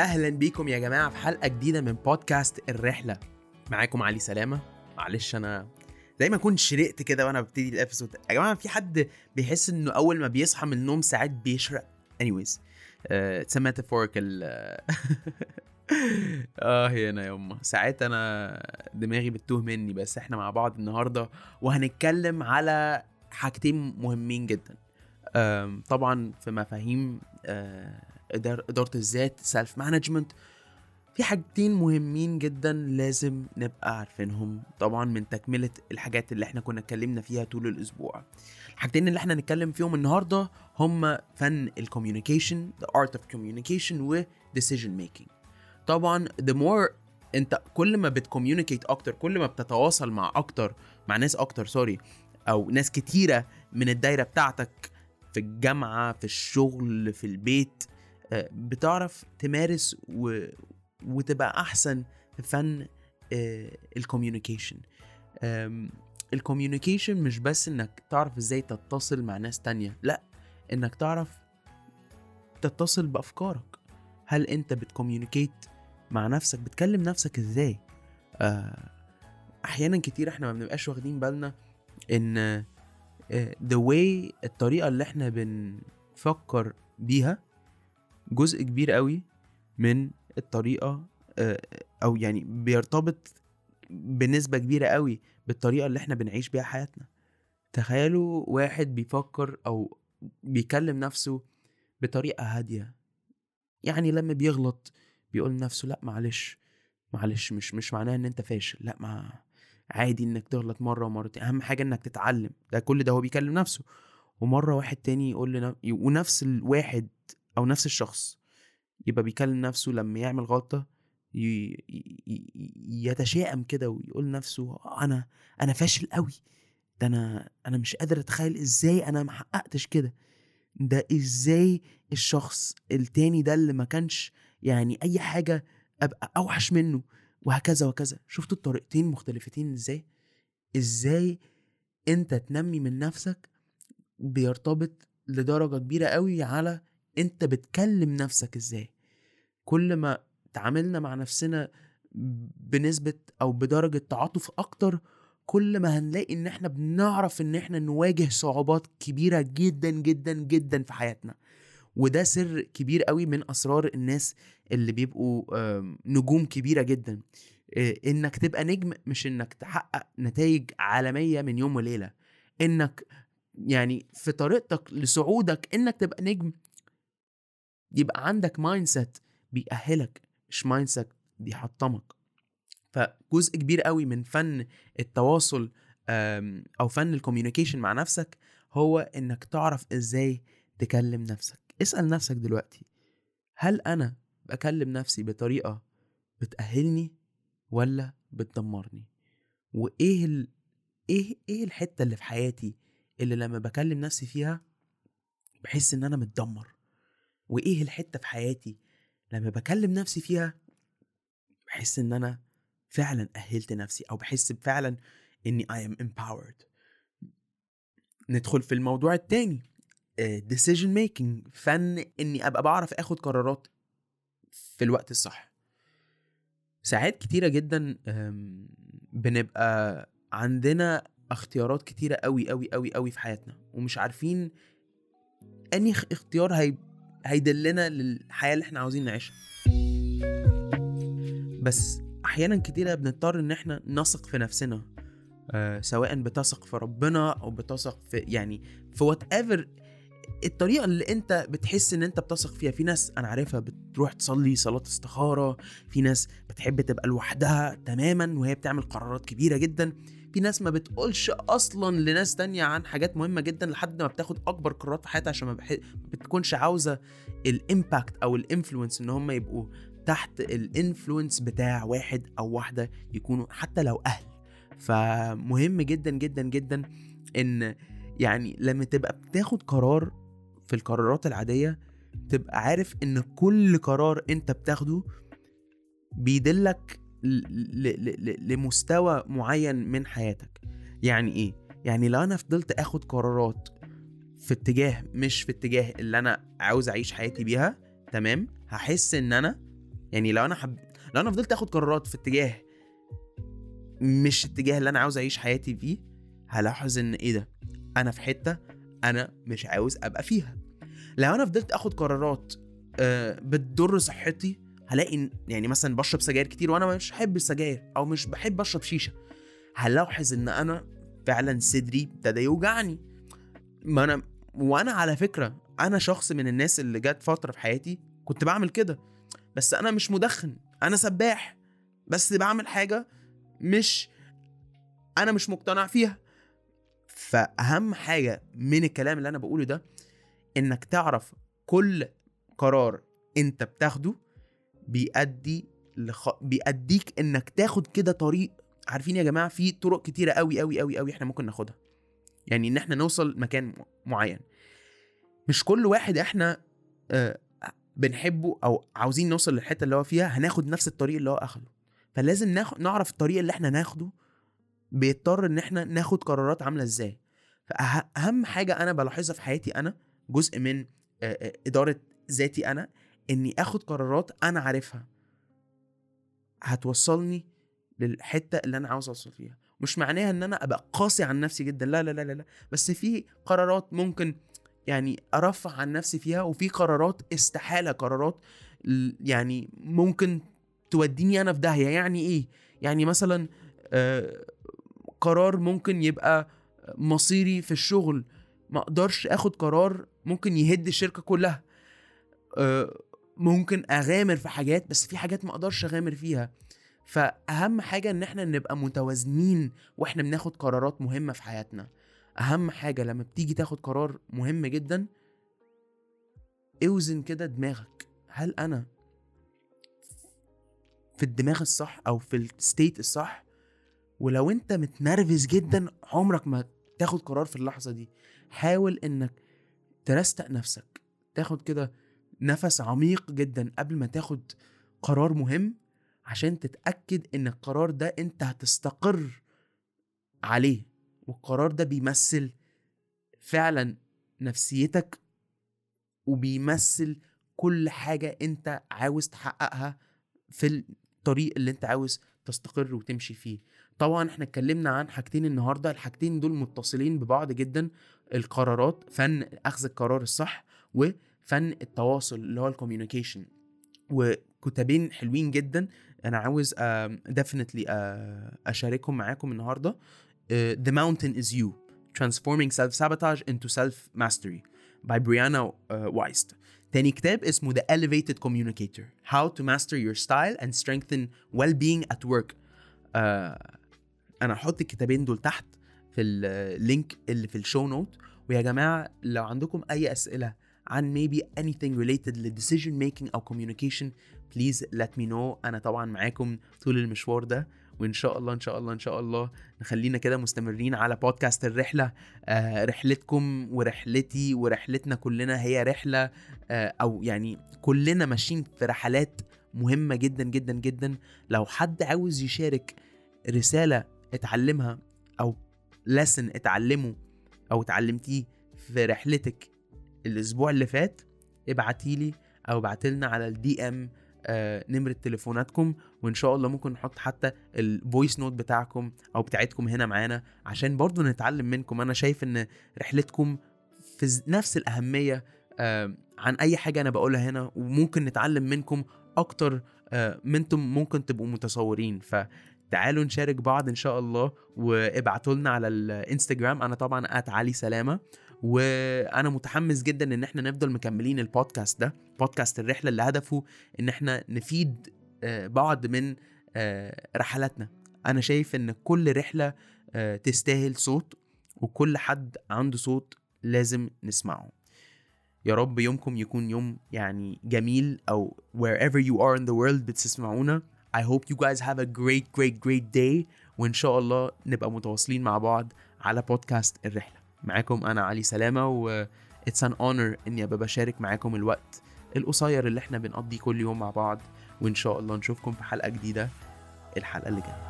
أهلا بيكم يا جماعة في حلقة جديدة من بودكاست الرحلة. معاكم علي سلامة. معلش أنا زي ما كنت شرقت كده وأنا ببتدي ال episode يا جماعة في حد بيحس إنه أول ما بيصحى من النوم ساعات بيشرق؟ Anyways it's uh, metaphorical آه هنا يما ساعات أنا دماغي بتتوه مني بس إحنا مع بعض النهارده وهنتكلم على حاجتين مهمين جدا. طبعا في مفاهيم uh, إدارة الذات self management في حاجتين مهمين جدا لازم نبقى عارفينهم طبعا من تكملة الحاجات اللي إحنا كنا اتكلمنا فيها طول الأسبوع. الحاجتين اللي إحنا نتكلم فيهم النهاردة هم فن ال communication the art of communication و decision making. طبعا the more أنت كل ما بت communicate أكتر كل ما بتتواصل مع أكتر مع ناس أكتر sorry أو ناس كتيرة من الدايرة بتاعتك في الجامعة في الشغل في البيت بتعرف تمارس و... وتبقى أحسن في فن ال communication. ال communication مش بس إنك تعرف إزاي تتصل مع ناس تانية لأ إنك تعرف تتصل بأفكارك. هل أنت بت communicate مع نفسك بتكلم نفسك إزاي؟ آه، أحيانا كتير إحنا ما بنبقاش واخدين بالنا إن the way الطريقة اللي إحنا بنفكر بيها جزء كبير قوي من الطريقة أو يعني بيرتبط بنسبة كبيرة قوي بالطريقة اللي إحنا بنعيش بيها حياتنا. تخيلوا واحد بيفكر أو بيكلم نفسه بطريقة هادية. يعني لما بيغلط بيقول لنفسه لأ معلش معلش مش مش معناه إن أنت فاشل لأ ما عادي إنك تغلط مرة ومرتين أهم حاجة إنك تتعلم ده كل ده هو بيكلم نفسه. ومرة واحد تاني يقول لنا ونفس الواحد أو نفس الشخص يبقى بيكلم نفسه لما يعمل غلطة. يتشائم كده ويقول لنفسه أنا أنا فاشل قوي ده أنا أنا مش قادر أتخيل إزاي أنا ما حققتش كده ده إزاي الشخص التاني ده اللي ما كانش يعني أي حاجة أبقى أوحش منه وهكذا وكذا شفتوا الطريقتين مختلفتين إزاي إزاي أنت تنمي من نفسك بيرتبط لدرجة كبيرة قوي على أنت بتكلم نفسك إزاي؟ كل ما تعاملنا مع نفسنا بنسبة أو بدرجة تعاطف أكتر كل ما هنلاقي إن إحنا بنعرف إن إحنا نواجه صعوبات كبيرة جدا جدا جدا في حياتنا. وده سر كبير قوي من أسرار الناس اللي بيبقوا نجوم كبيرة جدا. إنك تبقى نجم مش إنك تحقق نتائج عالمية من يوم وليلة. إنك يعني في طريقتك لصعودك إنك تبقى نجم يبقى عندك mindset بيأهلك مش mindset بيحطمك. فجزء كبير قوي من فن التواصل أو فن ال communication مع نفسك هو إنك تعرف إزاي تكلم نفسك. اسأل نفسك دلوقتي هل أنا بكلم نفسي بطريقة بتأهلني ولا بتدمرني؟ وإيه ال... إيه إيه الحتة اللي في حياتي اللي لما بكلم نفسي فيها بحس إن أنا متدمر؟ وإيه الحتة في حياتي؟ لما بكلم نفسي فيها بحس إن أنا فعلا أهلت نفسي أو بحس فعلا إني I am empowered. ندخل في الموضوع التاني decision making فن إني أبقى بعرف آخد قرارات في الوقت الصح. ساعات كتيرة جدا بنبقى عندنا اختيارات كتيرة قوي قوي قوي قوي في حياتنا ومش عارفين اني اختيار هي هيدلنا للحياة اللي إحنا عاوزين نعيشها. بس أحيانا كتيرة بنضطر إن إحنا نثق في نفسنا آه سواء بتثق في ربنا أو بتثق في يعني في وات ايفر الطريقة اللي أنت بتحس إن أنت بتثق فيها. في ناس أنا عارفها بتروح تصلي صلاة استخارة في ناس بتحب تبقى لوحدها تماما وهي بتعمل قرارات كبيرة جدا. في ناس ما بتقولش أصلا لناس تانية عن حاجات مهمة جدا لحد ما بتاخد أكبر قرارات في حياتها عشان ما. بتكونش عاوزة ال impact أو ال influence إن هم يبقوا تحت ال influence بتاع واحد أو واحدة يكونوا حتى لو أهل فمهم جدا جدا جدا إن يعني لما تبقى بتاخد قرار في القرارات العادية تبقى عارف إن كل قرار أنت بتاخده بيدلك لمستوى معين من حياتك. يعني إيه؟ يعني لو أنا فضلت آخد قرارات في اتجاه مش في اتجاه اللي أنا عاوز أعيش حياتي بيها تمام؟ هحس إن أنا يعني لو أنا حب لو أنا فضلت آخد قرارات في اتجاه مش اتجاه اللي أنا عاوز أعيش حياتي فيه هلاحظ إن إيه ده؟ أنا في حتة أنا مش عاوز أبقى فيها. لو أنا فضلت آخد قرارات آه، بتضر صحتي هلاقي يعني مثلا بشرب سجاير كتير وأنا مش بحب السجاير أو مش بحب أشرب شيشة. هلاحظ إن أنا فعلا صدري ابتدى يوجعني. ما أنا وأنا على فكرة أنا شخص من الناس اللي جت فترة في حياتي كنت بعمل كده. بس أنا مش مدخن أنا سباح. بس بعمل حاجة مش أنا مش مقتنع فيها. فأهم حاجة من الكلام اللي أنا بقوله ده إنك تعرف كل قرار أنت بتاخده بيأدي لخ... بيأديك إنك تاخد كده طريق. عارفين يا جماعة في طرق كتيرة قوي قوي قوي قوي إحنا ممكن ناخدها. يعني إن إحنا نوصل مكان معين. مش كل واحد إحنا آه بنحبه أو عاوزين نوصل للحتة اللي هو فيها هناخد نفس الطريق اللي هو أخده. فلازم ناخد نعرف الطريق اللي إحنا ناخده بيضطر إن إحنا ناخد قرارات عاملة إزاي. فاهم حاجة أنا بلاحظها في حياتي أنا جزء من آه، آه، إدارة ذاتي أنا إني آخد قرارات أنا عارفها. هتوصلني للحتة اللي أنا عاوز أوصل فيها. مش معناها إن أنا أبقى قاسي عن نفسي جدا لا لا لا لا, لا. بس في قرارات ممكن يعني ارفع عن نفسي فيها وفي قرارات استحالة قرارات يعني ممكن توديني أنا في داهية. يعني إيه؟ يعني مثلا آه، قرار ممكن يبقى مصيري في الشغل. ما أقدرش آخد قرار ممكن يهد الشركة كلها. آه، ممكن أغامر في حاجات بس في حاجات ما أقدرش أغامر فيها. فأهم حاجة إن إحنا نبقى متوازنين وإحنا بناخد قرارات مهمة في حياتنا. أهم حاجة لما بتيجي تاخد قرار مهم جدا أوزن كده دماغك. هل أنا في الدماغ الصح أو في الستيت الصح؟ ولو أنت متنرفز جدا عمرك ما تاخد قرار في اللحظة دي. حاول إنك ترستق نفسك. تاخد كده نفس عميق جدا قبل ما تاخد قرار مهم عشان تتأكد إن القرار ده أنت هتستقر عليه والقرار ده بيمثل فعلا نفسيتك وبيمثل كل حاجة أنت عاوز تحققها في الطريق اللي أنت عاوز تستقر وتمشي فيه. طبعا إحنا اتكلمنا عن حاجتين النهارده الحاجتين دول متصلين ببعض جدا القرارات فن أخذ القرار الصح وفن التواصل اللي هو ال communication وكتابين حلوين جدا. أنا عاوز definitely أشاركهم معاكم النهارده. The Mountain is You Transforming Self-Sabotage into Self-Mastery by Brianna uh, Wiest. تاني كتاب اسمه The Elevated Communicator How to Master Your Style and Strengthen Well-Being at Work. آه أنا هحط الكتابين دول تحت في ال link اللي في ال show note ويا جماعة لو عندكم أي أسئلة عن maybe anything related ل decision making أو communication please let me know. أنا طبعا معاكم طول المشوار ده وإن شاء الله إن شاء الله إن شاء الله نخلينا كده مستمرين على بودكاست الرحلة. آه رحلتكم ورحلتي ورحلتنا كلنا هي رحلة آه أو يعني كلنا ماشيين في رحلات مهمة جدا جدا جدا. لو حد عاوز يشارك رسالة اتعلمها أو lesson اتعلمه أو اتعلمتيه في رحلتك الأسبوع اللي فات ابعتيلي أو ابعتلنا على الدي ام آه نمرة تليفوناتكم وإن شاء الله ممكن نحط حتى ال voice note بتاعكم أو بتاعتكم هنا معانا عشان برضو نتعلم منكم. أنا شايف إن رحلتكم في نفس الأهمية آه عن أي حاجة أنا بقولها هنا وممكن نتعلم منكم أكتر آه ما انتم ممكن تبقوا متصورين. ف تعالوا نشارك بعض إن شاء الله وابعتوا لنا على الانستجرام أنا طبعا at علي سلامة. وأنا متحمس جدا إن إحنا نفضل مكملين البودكاست ده بودكاست الرحلة اللي هدفه إن إحنا نفيد آه، بعض من آه، رحلاتنا. أنا شايف إن كل رحلة آه، تستاهل صوت وكل حد عنده صوت لازم نسمعه. يا رب يومكم يكون يوم يعني جميل أو wherever you are in the world بتسمعونا. I hope you guys have a great great great day وإن شاء الله نبقى متواصلين مع بعض على بودكاست الرحلة. معاكم أنا علي سلامة و it's an honor إني أبقى بشارك معاكم الوقت القصير اللي إحنا بنقضيه كل يوم مع بعض وإن شاء الله نشوفكم في حلقة جديدة الحلقة اللي جاية.